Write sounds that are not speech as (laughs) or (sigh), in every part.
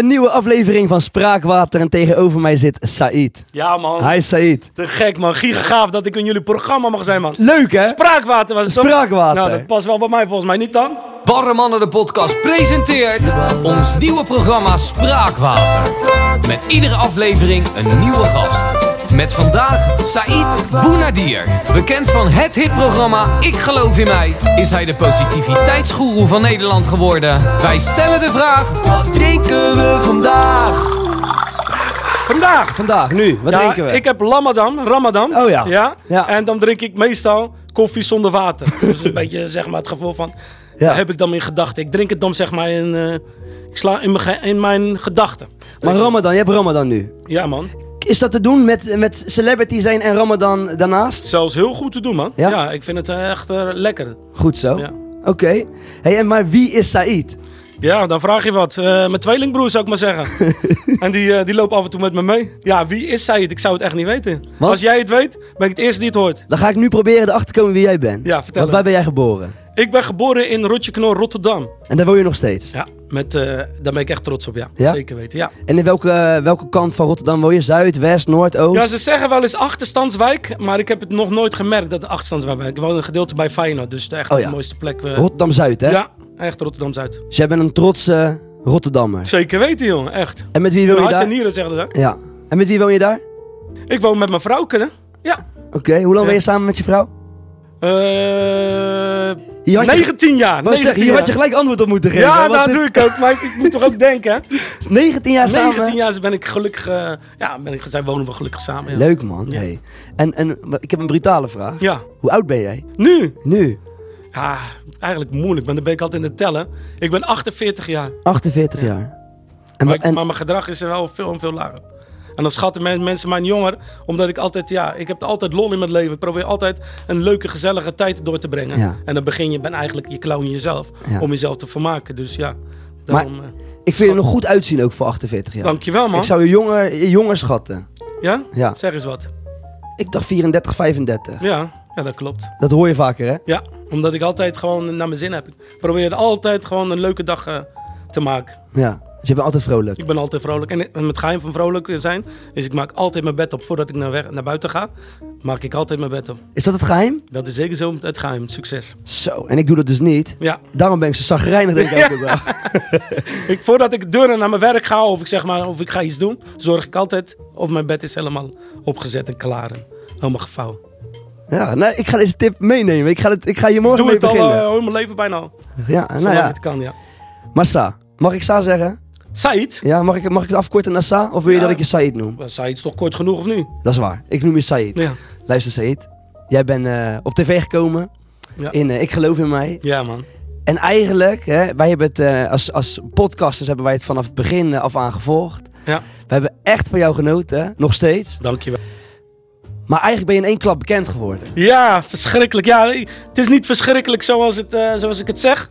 Een nieuwe aflevering van Spraakwater en tegenover mij zit Said. Ja, man. Hi Said. Te gek, man. Giga dat ik in jullie programma mag zijn, man. Leuk hè? Spraakwater was het toch? Spraakwater. Nou, dat past wel bij mij volgens mij niet dan. Barre Mannen de podcast presenteert ons nieuwe programma Spraakwater. Met iedere aflevering een nieuwe gast. Met vandaag Said Bounadier. Bekend van het hitprogramma Ik Geloof in Mij is hij de positiviteitsgoeroe van Nederland geworden. Wij stellen de vraag, wat drinken we vandaag? Vandaag. Vandaag, nu, wat ja, drinken we? Ik heb Ramadan. Ramadan. Oh ja. ja. Ja. En dan drink ik meestal koffie zonder water. (laughs) dus een beetje zeg maar het gevoel van. Ja. Daar heb ik dan in gedachten. Ik drink het dan zeg maar in. eh, ik sla in mijn, in mijn gedachten. Maar Ramadan, je hebt Ramadan nu. Ja, man. Is dat te doen met, met celebrity zijn en Ramadan daarnaast? Zelfs heel goed te doen, man. Ja? Ja, ik vind het eh, echt eh, lekker. Goed zo. Ja. Oké. Hey, en maar wie is Said? Ja, dan vraag je wat. Eh, mijn tweelingbroer zou ik maar zeggen. (laughs) en die, eh, die loopt af en toe met me mee. Ja, wie is het? Ik zou het echt niet weten. Wat? Als jij het weet, ben ik het eerste die het hoort. Dan ga ik nu proberen erachter te komen wie jij bent. Ja, vertel Want waar ben jij geboren? Ik ben geboren in Rotjeknor, Rotterdam. En daar woon je nog steeds. Ja, met, eh, daar ben ik echt trots op, ja. Ja? Zeker weten, ja. En in welke, welke kant van Rotterdam woon je? Zuid, West, Noord, Oost? Ja, ze zeggen wel eens achterstandswijk, maar ik heb het nog nooit gemerkt dat het achterstandswijk Ik woon een gedeelte bij Feyenoord, dus echt Oh de mooiste plek. eh. Rotterdam-Zuid, hè? Ja, echt Rotterdam-Zuid. Dus jij bent een trotse Rotterdammer. Zeker weten, jongen, echt. En met wie woon je Hart en daar? nieren, zeggen ze. Ja. En met wie woon je daar? Ik woon met mijn vrouw, hè? Ja. Oké, hoe lang ben je samen met je vrouw? Eh had je- 19 jaar. Wou ik zeggen, 19 hier had je gelijk antwoord op moeten geven. Ja, dat doe ik ook. Maar ik, ik moet toch ook (laughs) denken, hè? 19 jaar samen? 19 jaar ben ik gelukkig... eh, ja, ben ik, zijn wonen we gelukkig samen. Ja. Leuk man. Ja. Hey. En, en ik heb een brutale vraag. Ja. Hoe oud ben jij? Nu? Nu? Ja, eigenlijk moeilijk, want dan ben ik altijd in het tellen. Ik ben 48 jaar. 48 jaar. En, Maar, ik- en, maar mijn gedrag is wel veel en veel lager. En dan schatten men- mensen mij jonger, omdat ik altijd, ja, ik heb altijd lol in mijn leven. Ik probeer altijd een leuke, gezellige tijd door te brengen. Ja. En dan begin je, ben eigenlijk je clown jezelf, Ja. om jezelf te vermaken. Dus ja, daarom, eh, ik vind je er nog goed uitzien ook voor 48 jaar. dankjewel man. Ik zou je jonger, je jonger schatten. Ja? Ja. Zeg eens wat. Ik dacht 34, 35. Ja, ja, dat klopt. Dat hoor je vaker hè? Ja, omdat ik altijd gewoon naar mijn zin heb. Ik probeer altijd gewoon een leuke dag eh, te maken. Ja. Dus je bent altijd vrolijk. Ik ben altijd vrolijk. En en het geheim van vrolijk zijn is ik maak altijd mijn bed op voordat ik naar, weg, naar buiten ga. Maak ik altijd mijn bed op. Is dat het geheim? Dat is zeker zo het geheim, het succes. Zo, en ik doe dat dus niet. Ja, Daarom ben ik zo zagrijnig denk ik elke dag. (laughs) ik, voordat ik de deur naar mijn werk ga of ik zeg maar of ik ga iets doen, zorg ik altijd of mijn bed is helemaal opgezet en klaar en helemaal gevouwen. Ja, nou, ik ga deze tip meenemen. Ik ga, het, ik ga hier Ik morgen doe mee het al beginnen. eh, heel mijn leven bijna al. ja, Zolang nou ja. het kan, ja. Maar Sa, mag ik Sa zeggen? Said? Ja, mag ik, mag ik het afkorten naar Sa? Of wil je Ja. dat ik je Said noem? Said is toch kort genoeg of nu? Dat is waar. Ik noem je Said. Ja, Luister Said. Jij bent eh, op tv gekomen. Ja. In eh, Ik geloof in mij. ja man. En eigenlijk, hè, wij hebben het eh, als, als podcasters hebben wij het vanaf het begin af aan gevolgd. Ja, We hebben echt van jou genoten, hè? nog steeds. dankjewel. Maar eigenlijk ben je in één klap bekend geworden. Ja, verschrikkelijk. Ja, het is niet verschrikkelijk zoals, het, zoals ik het zeg.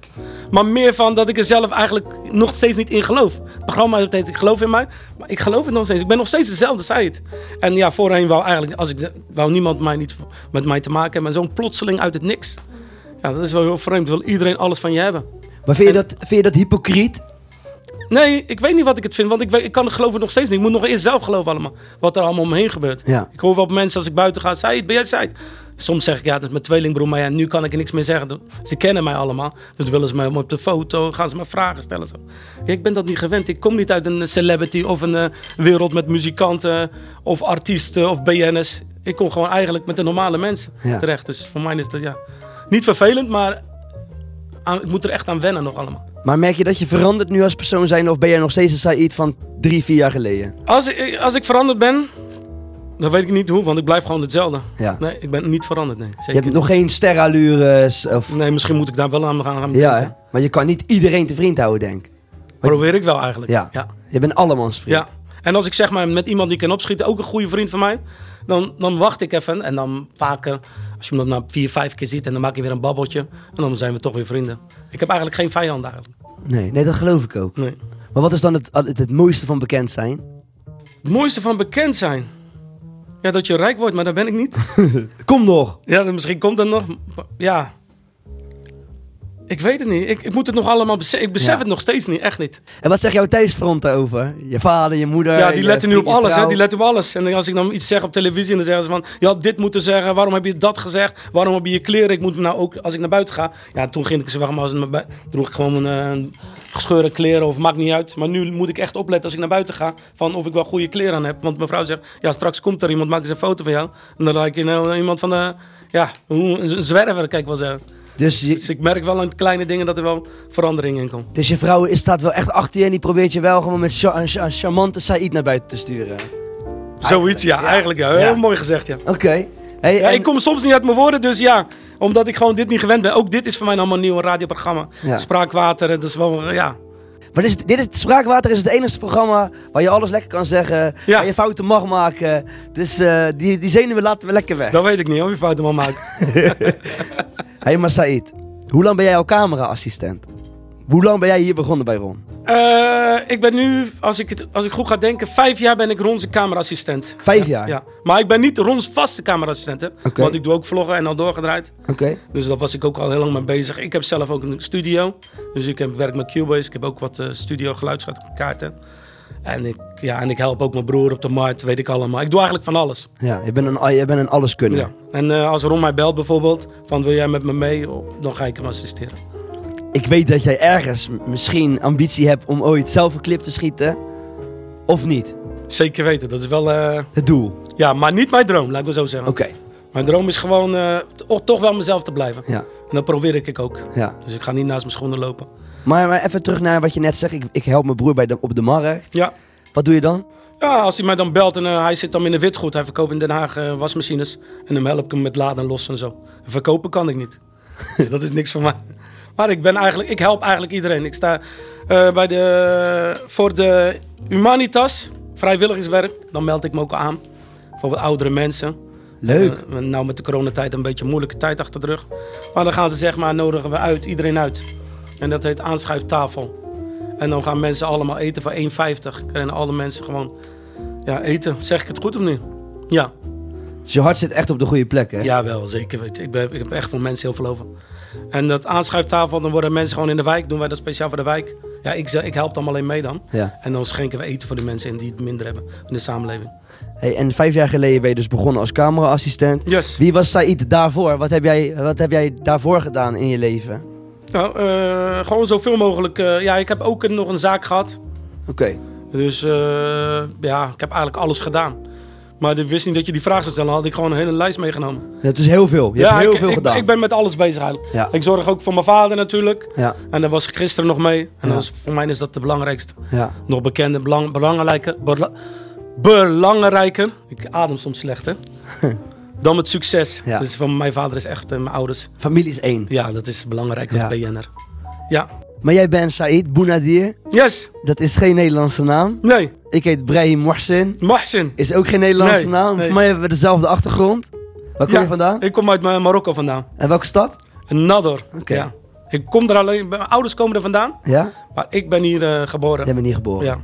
Maar meer van dat ik er zelf eigenlijk nog steeds niet in geloof. Het programma heet Ik geloof in mij. Maar ik geloof het nog steeds. Ik ben nog steeds dezelfde Said. En ja, voorheen wou eigenlijk, als ik, wou niemand mij niet met mij te maken hebben. En zo'n plotseling uit het niks. Ja, dat is wel heel vreemd. Wil iedereen alles van je hebben. Maar vind je dat, vind je dat hypocriet? Nee, ik weet niet wat ik het vind. Want ik, weet, ik kan het geloven nog steeds niet. Ik moet nog eerst zelf geloven allemaal. Wat er allemaal om me heen gebeurt. Ja. Ik hoor wel op mensen als ik buiten ga. Said, ben jij Said? Soms zeg ik, ja, dat is mijn tweelingbroer. Maar ja, nu kan ik er niks meer zeggen. Ze kennen mij allemaal. Dus willen ze mij op de foto. Gaan ze me vragen stellen. Zo. Kijk, ik ben dat niet gewend. Ik kom niet uit een celebrity of een eh, wereld met muzikanten. Of artiesten of BN'ers. Ik kom gewoon eigenlijk met de normale mensen Ja. terecht. Dus voor mij is dat ja, niet vervelend. Maar aan- ik moet er echt aan wennen nog allemaal. Maar merk je dat je verandert nu als persoon zijn? Of ben jij nog steeds een Said van drie, vier jaar geleden? Als ik, als ik veranderd ben, dan weet ik niet hoe, want ik blijf gewoon hetzelfde. Ja. Nee, ik ben niet veranderd, nee. Je Zeker. hebt nog geen sterallures of... Nee, misschien moet ik daar wel aan gaan, gaan Ja, hè? Maar je kan niet iedereen te vriend houden, denk ik. Probeer ik wel eigenlijk. Ja. ja. Je bent allemans vriend. Ja. En als ik zeg maar met iemand die ik kan opschieten, ook een goede vriend van mij, dan, dan wacht ik even. En dan vaker, als je dan na vier, vijf keer ziet en dan maak je weer een babbeltje. En dan zijn we toch weer vrienden. Ik heb eigenlijk geen vijand eigenlijk. Nee, nee, dat geloof ik ook. Nee. Maar wat is dan het, het, het mooiste van bekend zijn? Het mooiste van bekend zijn. Ja, dat je rijk wordt, maar dat ben ik niet. (laughs) Kom nog! Ja, misschien komt dat nog. Ja. Ik weet het niet. Ik, ik moet het nog allemaal beseffen. Ik besef Ja. het nog steeds niet. Echt niet. En wat zegt jouw thuisfront over? Je vader, je moeder? Ja, die letten nu op alles. Hè? Die letten op alles. En als ik dan iets zeg op televisie, dan zeggen ze van... Je had dit moeten zeggen. Waarom heb je dat gezegd? Waarom heb je je kleren? Ik moet nou ook... Als ik naar buiten ga... Ja, toen ging ik ze weg. Maar als ik droeg ik gewoon een eh, gescheurde kleren. Of maakt niet uit. Maar nu moet ik echt opletten als ik naar buiten ga. Van of ik wel goede kleren aan heb. Want mijn vrouw zegt... Ja, straks komt er iemand. Maakt eens een foto van jou. En dan lijkt je nou iemand van... de ja, een zwerver, kijk wel zeggen. Dus, je, Dus ik merk wel aan kleine dingen dat er wel verandering in komt. dus je vrouw staat wel echt achter je en die probeert je wel gewoon met een, cha- een charmante Said naar buiten te sturen. Zoiets, ja. Ja. Eigenlijk, ja. Heel Ja. mooi gezegd, ja. Oké. Hey, Ja, en- ik kom soms niet uit mijn woorden, dus ja. Omdat ik gewoon dit niet gewend ben. Ook dit is voor mij allemaal een nieuw radioprogramma. Ja. Spraakwater, dat is wel, ja. Maar dit is, dit is, Spraakwater is het enige programma waar je alles lekker kan zeggen. Ja. Waar je fouten mag maken. Dus eh, die, die zenuwen laten we lekker weg. Dat weet ik niet, of je fouten mag maken. (laughs) Hé, maar Said. Hoe lang ben jij al cameraassistent? Hoe lang ben jij hier begonnen bij Ron? Eh, ik ben nu, als ik, het, als ik goed ga denken, vijf jaar ben ik Ron's cameraassistent. Vijf jaar? Ja. Maar ik ben niet Ron's vaste cameraassistent, hè. Want ik doe ook vloggen en al doorgedraaid. Oké. Dus daar was ik ook al heel lang mee bezig. Ik heb zelf ook een studio. Dus ik heb, werk met Cubase. Ik heb ook wat eh, studio geluidskaarten. En ik, ja, en ik help ook mijn broer op de markt, weet ik allemaal. Ik doe eigenlijk van alles. Ja, je bent een, je bent een alleskunner. Ja. En eh, als Ron mij belt bijvoorbeeld, van wil jij met me mee, Oh, dan ga ik hem assisteren. Ik weet dat jij ergens misschien ambitie hebt om ooit zelf een clip te schieten. Of niet? Zeker weten, dat is wel, eh, Het doel. ja, maar niet mijn droom, laat ik het zo zeggen. Oké. Mijn droom is gewoon eh, toch wel mezelf te blijven. Ja. En dat probeer ik ik ook. ja. Dus ik ga niet naast mijn schoenen lopen. Maar, maar even terug naar wat je net zegt. Ik, ik help mijn broer bij de, op de markt. Ja. Wat doe je dan? Ja, als hij mij dan belt en eh, hij zit dan in de witgoed. Hij verkoopt in Den Haag eh, wasmachines. En dan help ik hem met laden en lossen en zo. Verkopen kan ik niet. (laughs) dus dat is niks voor mij. Maar ik ben eigenlijk, ik help eigenlijk iedereen. Ik sta eh, bij de, voor de Humanitas, vrijwilligerswerk. Dan meld ik me ook aan. Voor wat oudere mensen. Leuk. Eh, nou met de coronatijd een beetje een moeilijke tijd achter de rug. Maar dan gaan ze zeg maar, nodigen we uit, iedereen uit. En dat heet aanschuiftafel. En dan gaan mensen allemaal eten voor 1,50. En alle mensen gewoon ja, eten. Zeg ik het goed of niet? Ja, Dus je hart zit echt op de goede plek, hè? ja wel, zeker. Ik, ben, ik heb echt voor mensen heel veel over. En dat aanschuiftafel, dan worden mensen gewoon in de wijk. Doen wij dat speciaal voor de wijk. Ja, ik, ik help dan alleen mee dan. Ja. En dan schenken we eten voor de mensen in die het minder hebben in de samenleving. Hey, en vijf jaar geleden ben je dus begonnen als cameraassistent. Yes. Wie was Said daarvoor? Wat heb, jij, wat heb jij daarvoor gedaan in je leven? Nou, eh, gewoon zoveel mogelijk. eh, ja, ik heb ook nog een zaak gehad. Oké. Dus eh, ja, ik heb eigenlijk alles gedaan. Maar ik wist niet dat je die vraag zou stellen. Had ik gewoon een hele lijst meegenomen. Het is heel veel. Je ja, hebt heel ik, veel ik, gedaan. Ik ben met alles bezig eigenlijk. Ja. Ik zorg ook voor mijn vader natuurlijk. Ja, En daar was ik gisteren nog mee. En voor mij is dat de belangrijkste. ja. Nog bekende, belang, belangrijke, bela- belangrijker. Ik adem soms slecht, hè? (laughs) Dan het succes. Ja. Dus van mijn vader is echt, eh, mijn ouders. Familie is één. Ja, dat is belangrijk als. BN'er. Ja. Maar jij bent Said Bounadir. Yes. Dat is geen Nederlandse naam. Nee. Ik heet Brahim Mohsin. Mohsin. Is ook geen Nederlandse Nee, naam. nee. Voor mij hebben we dezelfde achtergrond. Waar kom Ja, je vandaan? Ik kom uit Ma- Marokko vandaan. En welke stad? Nador. Oké. Ja. Ik kom er alleen, mijn ouders komen er vandaan, Ja? maar ik ben hier eh, geboren. Jij bent hier geboren. Ja.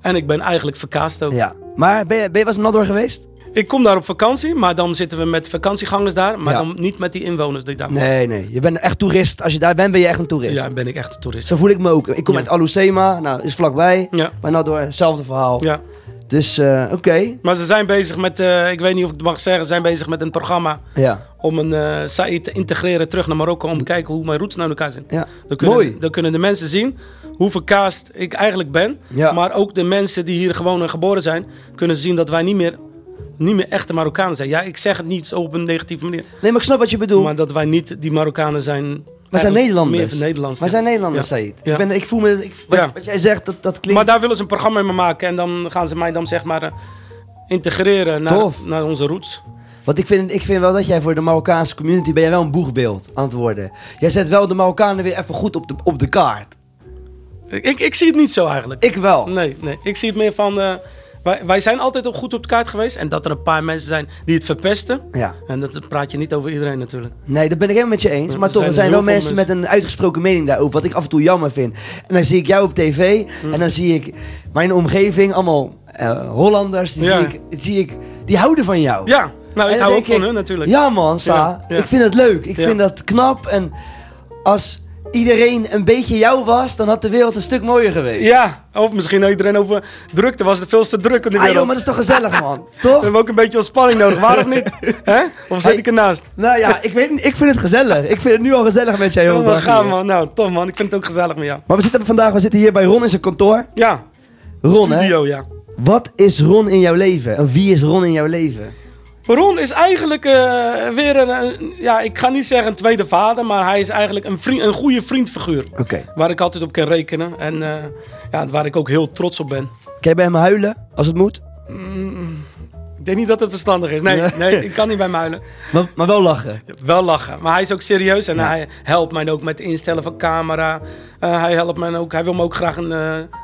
En ik ben eigenlijk verkaasd ook. Ja. Maar ben je, ben je wel eens in Nador geweest? Ik kom daar op vakantie, maar dan zitten we met vakantiegangers daar, maar Ja. dan niet met die inwoners die daar wonen. Nee, nee. Je bent echt toerist. Als je daar bent, ben je echt een toerist. Ja, ben ik echt een toerist. Zo voel ik me ook. Ik kom Ja. uit Alusema. Nou, is vlakbij. Ja. Maar Nador, hetzelfde verhaal. Ja. Dus, eh, oké. Maar ze zijn bezig met, eh, ik weet niet of ik het mag zeggen, ze zijn bezig met een programma Ja. om een eh Saïd te integreren terug naar Marokko om te kijken hoe mijn roots naar elkaar zijn. Ja. Dan kunnen, Mooi. Dan kunnen de mensen zien hoe verkaasd ik eigenlijk ben. Ja. Maar ook de mensen die hier gewoon en geboren zijn, kunnen zien dat wij niet meer, niet meer echte Marokkanen zijn. Ja, ik zeg het niet op een negatieve manier. Nee, maar ik snap wat je bedoelt. Maar dat wij niet die Marokkanen zijn. We zijn Nederlanders. Meer Nederlands. Wij ja. zijn Nederlanders, Ja. Ik, ben, ik voel me... Ik, wat, Ja. wat jij zegt, dat, dat klinkt... Maar daar willen ze een programma mee maken en dan gaan ze mij dan zeg maar eh, integreren naar, naar onze roots. Want ik vind, ik vind wel dat jij voor de Marokkaanse community... ben jij wel een boegbeeld aan het worden. Jij zet wel de Marokkanen weer even goed op de, op de kaart. Ik, ik, ik zie het niet zo eigenlijk. Ik wel. Nee, nee. Ik zie het meer van. eh, wij, wij zijn altijd ook goed op de kaart geweest. En dat er een paar mensen zijn die het verpesten. Ja. En dat praat je niet over iedereen natuurlijk. Nee, dat ben ik helemaal met je eens. Er Maar toch, er zijn wel mensen met een uitgesproken mening daarover. Wat ik af en toe jammer vind. En dan zie ik jou op tv. En dan zie ik mijn omgeving, allemaal eh, Hollanders. Die, Ja. zie ik, zie ik, die houden van jou. Ja, nou, ik hou ook van hun natuurlijk. Ja man, Sa. Ja, ja. Ik vind het leuk. Ik vind dat knap. En als iedereen een beetje jou was, dan had de wereld een stuk mooier geweest. Ja, of misschien iedereen over drukte was het veel te druk in de Ah wereld. joh, maar dat is toch gezellig man, (laughs) We toch? hebben ook een beetje ontspanning nodig, waar of niet? (laughs) Hè? Of zit Hey. ik ernaast? Nou ja, ik weet ik vind het gezellig. Ik vind het nu al gezellig met jou, Oh, heel we gaan man. Nou, tof man. Ik vind het ook gezellig met jou. Maar we zitten vandaag, we zitten hier bij Ron in zijn kantoor. Ja, Ron, hè? studio, ja. Wat is Ron in jouw leven? En wie is Ron in jouw leven? Ron is eigenlijk eh, weer een, een- ja, ik ga niet zeggen een tweede vader, maar hij is eigenlijk een, vriend, een goede vriendfiguur. Oké. Waar ik altijd op kan rekenen en eh, ja, waar ik ook heel trots op ben. Kan je bij hem huilen, als het moet? Ik denk niet dat het verstandig is. Nee, Nee. nee ik kan niet bij hem huilen. Maar, maar wel lachen. Wel lachen. Maar hij is ook serieus en Ja. hij helpt mij ook met het instellen van camera. Eh, hij helpt mij ook, hij wil me ook graag een,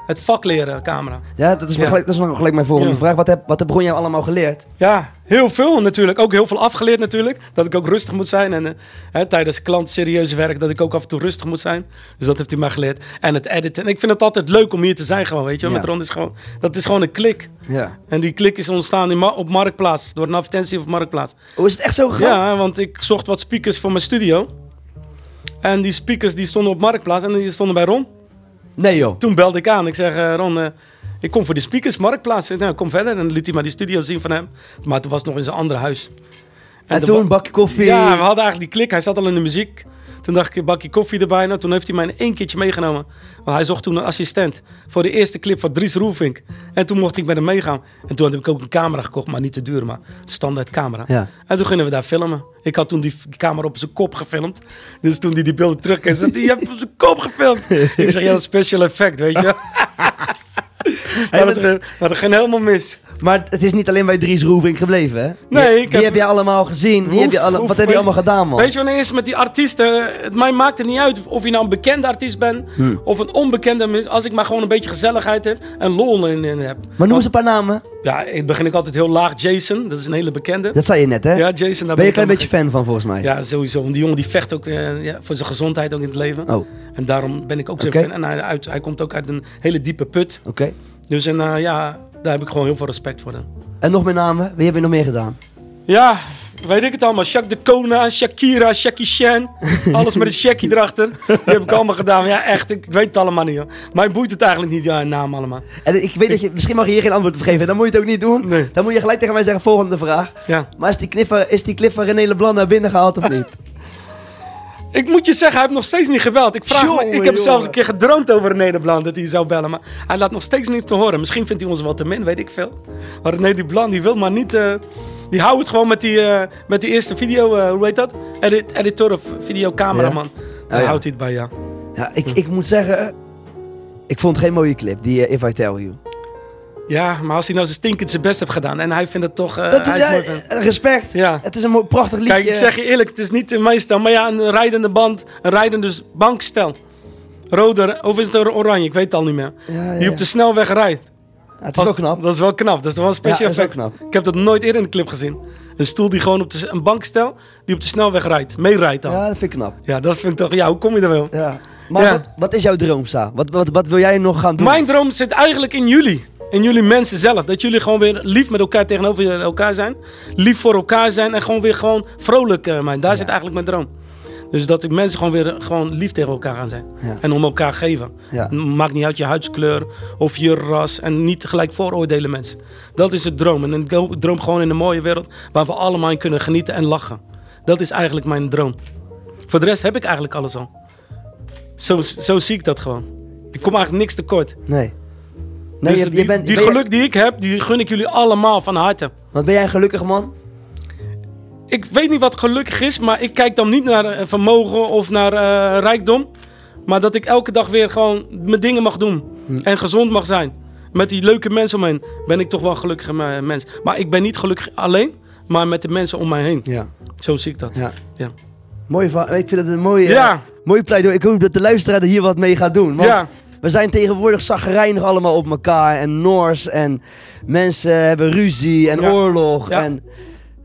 het vak leren, camera. Ja, dat is, Ja. Gelijk, dat is gelijk mijn volgende Ja. vraag. Wat heb, wat heb Ron jou allemaal geleerd? Ja, heel veel natuurlijk. Ook heel veel afgeleerd natuurlijk. Dat ik ook rustig moet zijn. En eh, hè, tijdens klant serieus werk dat ik ook af en toe rustig moet zijn. Dus dat heeft hij mij geleerd. En het editen. En ik vind het altijd leuk om hier te zijn gewoon, weet je. wel. Ja. Met Ron is gewoon, dat is gewoon een klik. Ja. En die klik is ontstaan in Ma- op Marktplaats. Door een advertentie op Marktplaats. Hoe is het echt zo gegaan? Ja, want ik zocht wat speakers voor mijn studio. En die speakers die stonden op Marktplaats en die stonden bij Ron. Nee joh. Toen belde ik aan. Ik zeg, eh, Ron, eh, ik kom voor de speakers, Marktplaats. Nou, kom verder. En dan liet hij maar die studio zien van hem. Maar toen was het nog in zijn andere huis. En toen ba- bakje koffie. Ja, we hadden eigenlijk die klik. Hij zat al in de muziek. Toen dacht ik, een bakje koffie erbij. Nou, toen heeft hij mij in één keertje meegenomen. Want hij zocht toen een assistent voor de eerste clip van Dries Roelvink. En toen mocht ik met hem meegaan. En toen heb ik ook een camera gekocht, maar niet te duur, maar een standaard camera. Ja. En toen gingen we daar filmen. Ik had toen die camera op zijn kop gefilmd. Dus toen hij die beelden terugkreeg, zei hij, je hebt op zijn kop gefilmd. (laughs) ik zeg, ja, dat special effect, weet je. (laughs) (laughs) maar, ging- maar dat ging helemaal mis. Maar het is niet alleen bij Dries Roeving gebleven, hè? Nee, ik wie heb- heb je allemaal gezien? Hoef- heb je alle, hoef- wat heb je allemaal gedaan, man? Weet je is het met die artiesten? Het mij maakt het niet uit of je nou een bekende artiest bent Hmm. of een onbekende. Als ik maar gewoon een beetje gezelligheid heb en lol in, in heb. maar noem eens een paar namen. Ja, ik begin ik altijd heel laag. Jason, dat is een hele bekende. Dat zei je net, hè? Ja, Jason, daar ben je een klein beetje fan van, volgens mij? Ja, sowieso. Want die jongen die vecht ook eh, ja, voor zijn gezondheid ook in het leven. Oh, En daarom ben ik ook zo fan. En hij, uit, hij komt ook uit een hele diepe put. oké. Dus en, eh, ja, daar heb ik gewoon heel veel respect voor. hem. En nog meer namen? Wie heb je nog meer gedaan? Ja, weet ik het allemaal. Shaq de Kona, Shakira, Shaki Shan. (laughs) Alles met een Shaki erachter. Die heb ik allemaal gedaan. Ja, echt. Ik weet het allemaal niet. Hoor. Mij boeit het eigenlijk niet, ja, naam allemaal. En ik weet dat je, misschien mag je hier geen antwoord op geven. Dan moet je het ook niet doen. Nee. Dan moet je gelijk tegen mij zeggen, volgende vraag. Ja. Maar is die van- is die clip van René Leblanc naar binnen gehaald of niet? (laughs) Ik moet je zeggen, hij heeft nog steeds niet gebeld. Ik, vraag me, ik heb zelfs een keer gedroomd over René de Blanc dat hij zou bellen. Maar hij laat nog steeds niets te horen. Misschien vindt hij ons wel te min, weet ik veel. Maar René de Blanc die wil maar niet... eh, die houdt het gewoon met die, eh, met die eerste video, eh, hoe heet dat? Edit, editor of videocameraman. Daar ja. houdt hij het bij, ja. Ja, ik, ik moet zeggen... Ik vond geen mooie clip, die If I Tell You. Ja, maar als hij nou zijn stinkend zijn best heeft gedaan en hij vindt het toch... eh, Dat, ja, mooi respect. ja. Het is een mooi, prachtig liedje. Kijk, ik zeg je eerlijk, het is niet in mijn stijl. Maar ja, een rijdende band, een rijdende bankstel. Rode, of is het een oranje? Ik weet het al niet meer. Ja, ja, Die ja. op de snelweg rijdt. Ja, het is wel knap. Dat is wel knap. Dat is wel een Ja, wel effect. knap. Ik heb dat nooit eerder in een clip gezien. Een stoel die gewoon op de, een bankstel die op de snelweg rijdt. Meerijdt dan. Ja. Ja, dat vind ik knap. dat vind ik toch... Ja, hoe kom je er wel? Ja. Maar Ja. Wat, wat is jouw droom, Sa? Wat, wat, wat wil jij nog gaan doen? Mijn droom zit eigenlijk in jullie. In jullie mensen zelf. Dat jullie gewoon weer lief met elkaar tegenover elkaar zijn. Lief voor elkaar zijn. En gewoon weer gewoon vrolijk uh, zijn. Daar zit eigenlijk mijn droom. Dus dat ik mensen gewoon weer gewoon lief tegen elkaar gaan zijn. Ja. En om elkaar geven. Ja. Maakt niet uit je huidskleur of je ras. En niet tegelijk vooroordelen mensen. Dat is het droom. En ik go- droom gewoon in een mooie wereld waar we allemaal in kunnen genieten en lachen. Dat is eigenlijk mijn droom. Voor de rest heb ik eigenlijk alles al. Zo, zo zie ik dat gewoon. Ik kom eigenlijk niks tekort. Nee. Nee, dus je, die, bent, die ben je- geluk die ik heb, die gun ik jullie allemaal van harte. Want ben jij gelukkig man? Ik weet niet wat gelukkig is, maar ik kijk dan niet naar eh, vermogen of naar eh, rijkdom. Maar dat ik elke dag weer gewoon mijn dingen mag doen. Hm. En gezond mag zijn. Met die leuke mensen om me heen ben ik toch wel een gelukkige me- mens. Maar ik ben niet gelukkig alleen, maar met de mensen om mij heen. Ja. Zo zie ik dat. ja. Ja. Ik vind het een mooie, Ja. mooie pleidooi. Ik hoop dat de luisteraar er hier wat mee gaat doen. Want Ja. We zijn tegenwoordig zagrijnig allemaal op elkaar. En Noors. En mensen hebben ruzie en Ja. oorlog. Ja. En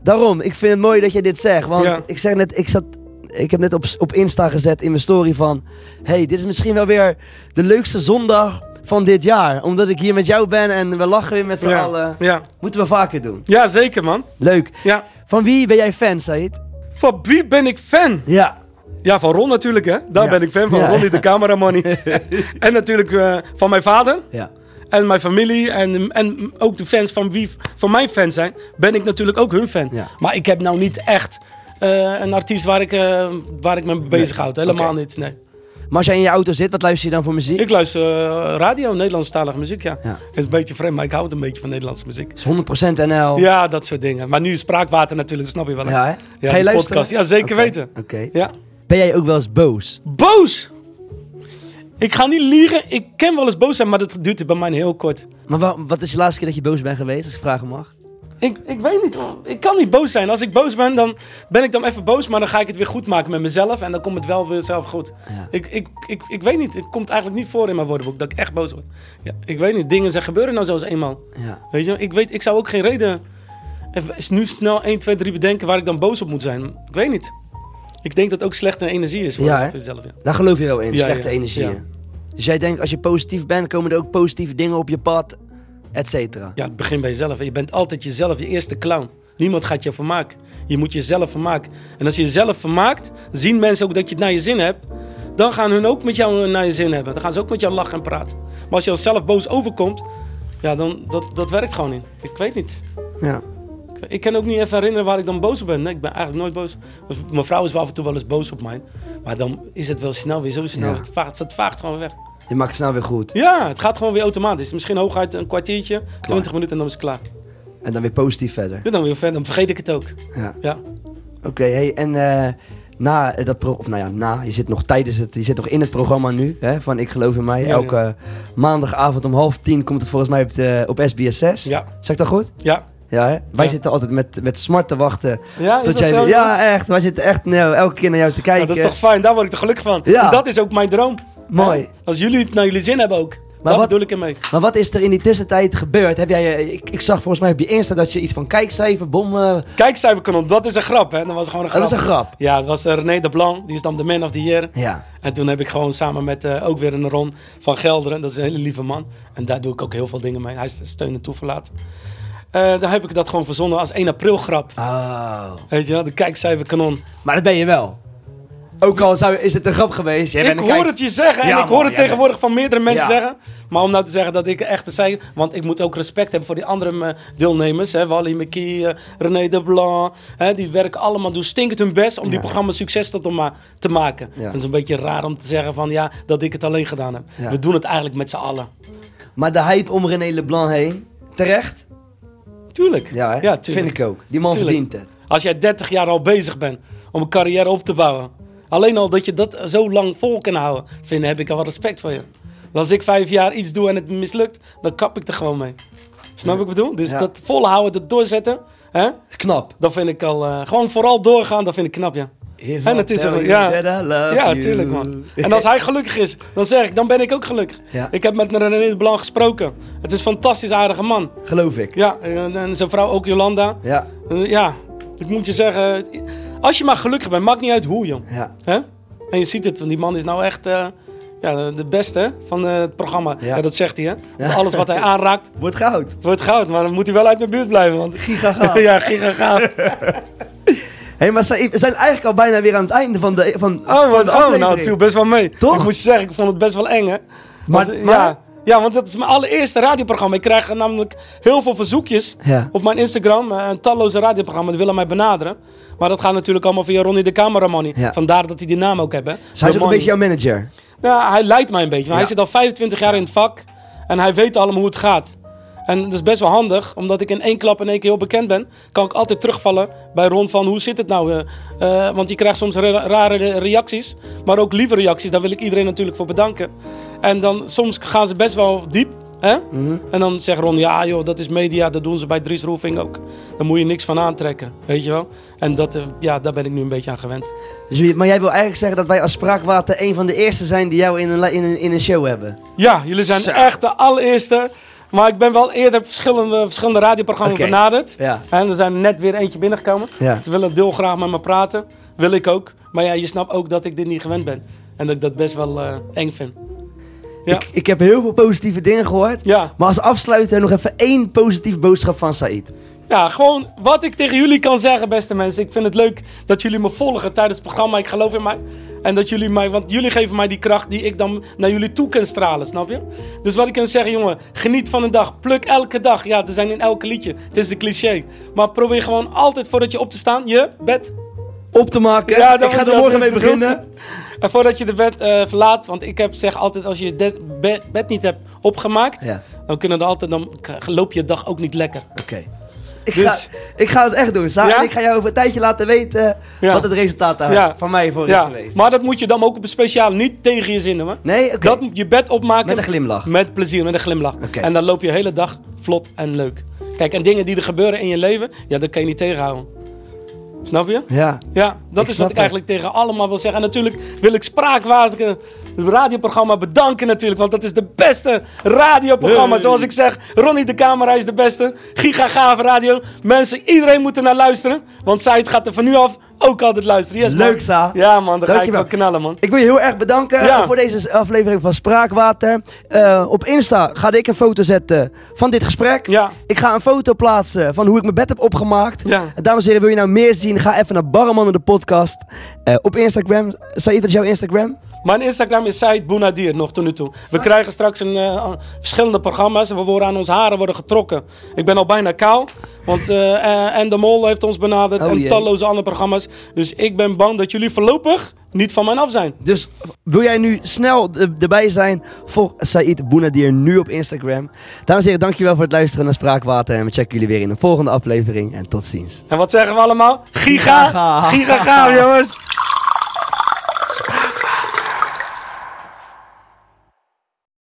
daarom, ik vind het mooi dat je dit zegt. Want Ja. ik zeg net, ik zat... Ik heb net op, op Insta gezet in mijn story van... hey, dit is misschien wel weer de leukste zondag van dit jaar. Omdat ik hier met jou ben en we lachen weer met z'n Ja. allen. Ja. Moeten we vaker doen. ja, zeker man. Leuk. Ja. Van wie ben jij fan, Said? Van wie ben ik fan? Ja. Ja, van Ron natuurlijk, hè. Daar Ja. ben ik fan van. Ja. Ronnie de cameraman. (laughs) en natuurlijk eh, van mijn vader. Ja. En mijn familie. En, en ook de fans van wie van mijn fans zijn. Ben ik natuurlijk ook hun fan. Ja. Maar ik heb nou niet echt eh, een artiest waar ik, eh, waar ik me mee bezighoud. Helemaal Oké. niet, nee. Maar als jij in je auto zit, wat luister je dan voor muziek? Ik luister eh, radio, Nederlandstalige muziek, ja. Ja. Het is een beetje vreemd, maar ik hou een beetje van Nederlandse muziek. is 100% NL. Ja, dat soort dingen. Maar nu is spraakwater natuurlijk, dat snap je wel. hè? Ja, hè? Ja, Ga je die luisteren? podcast. Ja, zeker weten. Oké. Ja. Ben jij ook wel eens boos? Boos! Ik ga niet liegen, ik ken wel eens boos zijn, maar dat duurt bij mij heel kort. Maar wa- wat is de laatste keer dat je boos bent geweest, als ik vragen mag? Ik, ik weet niet, ik kan niet boos zijn. Als ik boos ben, dan ben ik dan even boos, maar dan ga ik het weer goed maken met mezelf en dan komt het wel weer zelf goed. Ja. Ik, ik, ik, ik weet niet, het komt eigenlijk niet voor in mijn woordenboek dat ik echt boos word. Ja, ik weet niet, dingen zijn gebeuren nou zoals eenmaal. Ja. Weet je, ik weet, ik zou ook geen reden even is nu snel 1, 2, 3 bedenken waar ik dan boos op moet zijn. Ik weet niet. Ik denk dat ook slechte energie is voor, Ja, jezelf. Ja. Daar geloof je wel in, Ja, slechte ja. Dus jij denkt, als je positief bent, komen er ook positieve dingen op je pad, et cetera. Ja, het begint bij jezelf. Je bent altijd jezelf, je eerste clown. Niemand gaat je vermaken. Je moet jezelf vermaken. En als je jezelf vermaakt, zien mensen ook dat je het naar je zin hebt. Dan gaan hun ook met jou naar je zin hebben. Dan gaan ze ook met jou lachen en praten. Maar als je als zelf boos overkomt, ja, dan dat, dat werkt gewoon niet. Ik weet niet. Ja. Ik, kan ook niet even herinneren waar ik dan boos op ben. Nee, ik ben eigenlijk nooit boos. Of Mijn vrouw is wel af en toe wel eens boos op mij. Maar dan is het wel snel weer zo snel. Ja. Het, vaagt, het vaagt gewoon weg. Je maakt het snel weer goed. Ja, het gaat gewoon weer automatisch. Misschien hooguit een kwartiertje, 20 minuten en dan is het klaar. En dan weer positief verder. Ja, dan weer verder. Dan vergeet ik het ook. Ja. Ja. Oké, hey, en eh, na dat pro of nou ja, na, je zit nog tijdens het, je zit nog in het programma nu, hè, van Ik Geloof in Mij. Ja, Elke maandagavond om half tien komt het volgens mij op, de, op SBS 6. Ja. Zeg ik dat goed? Ja. Ja, hè? Wij Ja. zitten altijd met, met smart te wachten. Ja, tot jij, zo? ja, echt. Wij zitten echt nou, elke keer naar jou te kijken. Dat is toch fijn. Daar word ik toch gelukkig van. Ja. En dat is ook mijn droom. Mooi. Ja. Als jullie het naar jullie zin hebben ook. Maar dat wat- bedoel ik ermee. Maar wat is er in die tussentijd gebeurd? Heb jij, eh, ik, ik zag volgens mij op je Insta dat je iets van kijkcijfer, bom... Kijkcijferkanon, dat is een grap, hè? Dat was gewoon een grap. dat is een grap. Ja, dat was eh, René de Blanc. Die is dan de man of the year. Ja. En toen heb ik gewoon samen met eh, ook weer een Ron van Gelderen. Dat is een hele lieve man. En daar doe ik ook heel veel dingen mee. Hij is steun en toeverlaat. Eh daar heb ik dat gewoon verzonnen als 1 april grap. Oh. Weet je wel, de kijkcijferkanon. Maar dat ben je wel. Ook al zou, is het een grap geweest. Jij ik hoor kijks- het je zeggen en Ja, ik hoor man, het tegenwoordig van meerdere mensen Ja. zeggen. Maar om nou te zeggen dat ik echt cijfer... Want ik moet ook respect hebben voor die andere eh, deelnemers. Hè, Wally McKee, eh, René de Blanc. Hè, die werken allemaal, doen stinkend hun best om die programma's succes tot om, te maken. Dat is een beetje raar om te zeggen van ja, dat ik het alleen gedaan heb. We doen het eigenlijk met z'n allen. Maar de hype om René Leblanc heen, terecht? Tuurlijk. Ja, hè? tuurlijk. vind ik ook. Die man Tuurlijk. verdient het. Als jij 30 jaar al bezig bent om een carrière op te bouwen. Alleen al dat je dat zo lang vol kan houden, vind, heb ik al wel respect voor je. Als ik vijf jaar iets doe en het mislukt, dan kap ik er gewoon mee. Snap wat ik bedoel? Dus Ja. dat volhouden, dat doorzetten, hè, knap. dat vind ik al... eh, gewoon vooral doorgaan, dat vind ik knap, ja. En het is you ja. Ja, tuurlijk, man. En als hij gelukkig is, dan zeg ik, dan ben ik ook gelukkig. Ja. Ik heb met René de Blanc gesproken. Het is een fantastisch aardige man. Geloof ik. Ja, en, en zijn vrouw ook, Jolanda. Ja, Eh, Ja, ik moet je zeggen, als je maar gelukkig bent, maakt niet uit hoe, jong. ja. Hè? En je ziet het, want die man is nou echt eh, ja, de beste van eh, het programma. Ja. Ja. dat zegt hij, hè? Ja. Alles wat hij (laughs) aanraakt, Wordt goud. wordt goud. Maar dan moet hij wel uit mijn buurt blijven, want... Giga gaaf. (laughs) ja, giga (laughs) hey, maar we zijn eigenlijk al bijna weer aan het einde van de, van, Oh, wat, oh, nou, het viel best wel mee. Toch? Ik moet je zeggen, ik vond het best wel eng, hè? Maar- Want, maar- Ja, ja, want dat is mijn allereerste radioprogramma. Ik krijg namelijk heel veel verzoekjes Ja. op mijn Instagram. eh, Een talloze radioprogramma, die willen mij benaderen. Maar dat gaat natuurlijk allemaal via Ronnie de Cameraman. Ja. Vandaar dat hij die naam ook heeft, hè? Dus hij is ook een beetje jouw manager. Ja, hij leidt mij een beetje. Maar Ja. Hij zit al 25 jaar in het vak. En hij weet allemaal hoe het gaat. En dat is best wel handig, omdat ik in één klap in één keer heel bekend ben. Kan ik altijd terugvallen bij Ron van hoe zit het nou? eh, eh, want je krijgt soms ra- rare re- reacties, maar ook lieve reacties. Daar wil ik iedereen natuurlijk voor bedanken. En dan soms gaan ze best wel diep. Hè? Mhm. En dan zegt Ron, ja joh, dat is media, dat doen ze bij Dries Roelving ook. Daar moet je niks van aantrekken, weet je wel. En dat, eh, ja, daar ben ik nu een beetje aan gewend. Dus, maar jij wil eigenlijk zeggen dat wij als Spraakwater een van de eerste zijn die jou in een, in een, in een show hebben. Ja, jullie zijn Zo. echt de allereerste. Maar ik ben wel eerder verschillende, verschillende radioprogramma's Oké. benaderd. Ja. En er zijn net weer eentje binnengekomen. Ja. Ze willen deel graag met me praten. Wil ik ook. Maar ja, je snapt ook dat ik dit niet gewend ben. En dat ik dat best wel eh, eng vind. Ja. Ik, ik heb heel veel positieve dingen gehoord. Ja. Maar als afsluiter nog even één positieve boodschap van Said. ja, gewoon wat ik tegen jullie kan zeggen, beste mensen. Ik vind het leuk dat jullie me volgen tijdens het programma. Ik geloof in mij. En dat jullie mij, want jullie geven mij die kracht die ik dan naar jullie toe kan stralen, snap je? Dus wat ik kan zeggen, jongen, geniet van een dag. Pluk elke dag. Ja, er zijn in elke liedje. Het is een cliché. Maar probeer gewoon altijd voordat je op te staan, je bed. Op te maken. Ja, dan ik ga er morgen mee beginnen. En voordat je de bed eh, verlaat, want ik heb, zeg altijd, als je je bed, bed, niet hebt opgemaakt, Ja, dan kunnen er altijd, dan loop je dag ook niet lekker. oké. Ik, Dus- ga, ik ga het echt doen, Sa. Ja? En ik ga jou over een tijdje laten weten Ja. wat het resultaat daar Ja. van mij voor is geweest. maar dat moet je dan ook op een speciaal, niet tegen je zinnen, man. Nee, oké. Dat moet je bed opmaken. Met een glimlach. Met plezier, met een glimlach. En dan loop je de hele dag vlot en leuk. Kijk, en dingen die er gebeuren in je leven, ja, dat kan je niet tegenhouden. Snap je? Ja. Ja, dat Ik is wat ik eigenlijk tegen allemaal wil zeggen. En natuurlijk wil ik Spraakwater, het radioprogramma, bedanken natuurlijk. Want dat is de beste radioprogramma. Zoals ik zeg, Ronnie de Camera is de beste. Giga gave radio. Mensen, iedereen moet er naar luisteren. Want Said gaat er van nu af ook altijd luisteren. Yes. Leuk, Sa. Ja man, dan ga ik wel knallen man. Ik wil je heel erg bedanken Ja. voor deze aflevering van Spraakwater. Eh, op Insta ga ik een foto zetten van dit gesprek. Ja. Ik ga een foto plaatsen van hoe ik mijn bed heb opgemaakt. Ja. En dames en heren, wil je nou meer zien? Ga even naar Barreman de podcast. Eh, op Instagram. Said, wat is jouw Instagram? Mijn Instagram is Said Bounadir nog tot nu toe. We krijgen straks een, eh, verschillende programma's. en We worden aan onze haren worden getrokken. Ik ben al bijna kaal. Want eh, eh, En de Mol heeft ons benaderd. Oh en talloze andere programma's. Dus ik ben bang dat jullie voorlopig niet van mij af zijn. Dus wil jij nu snel erbij zijn? Volg Said Bounadir nu op Instagram. Dames en heren, dankjewel voor het luisteren naar Spraakwater. En we checken jullie weer in een volgende aflevering. En tot ziens. En wat zeggen we allemaal? Giga! Giga. Giga jongens!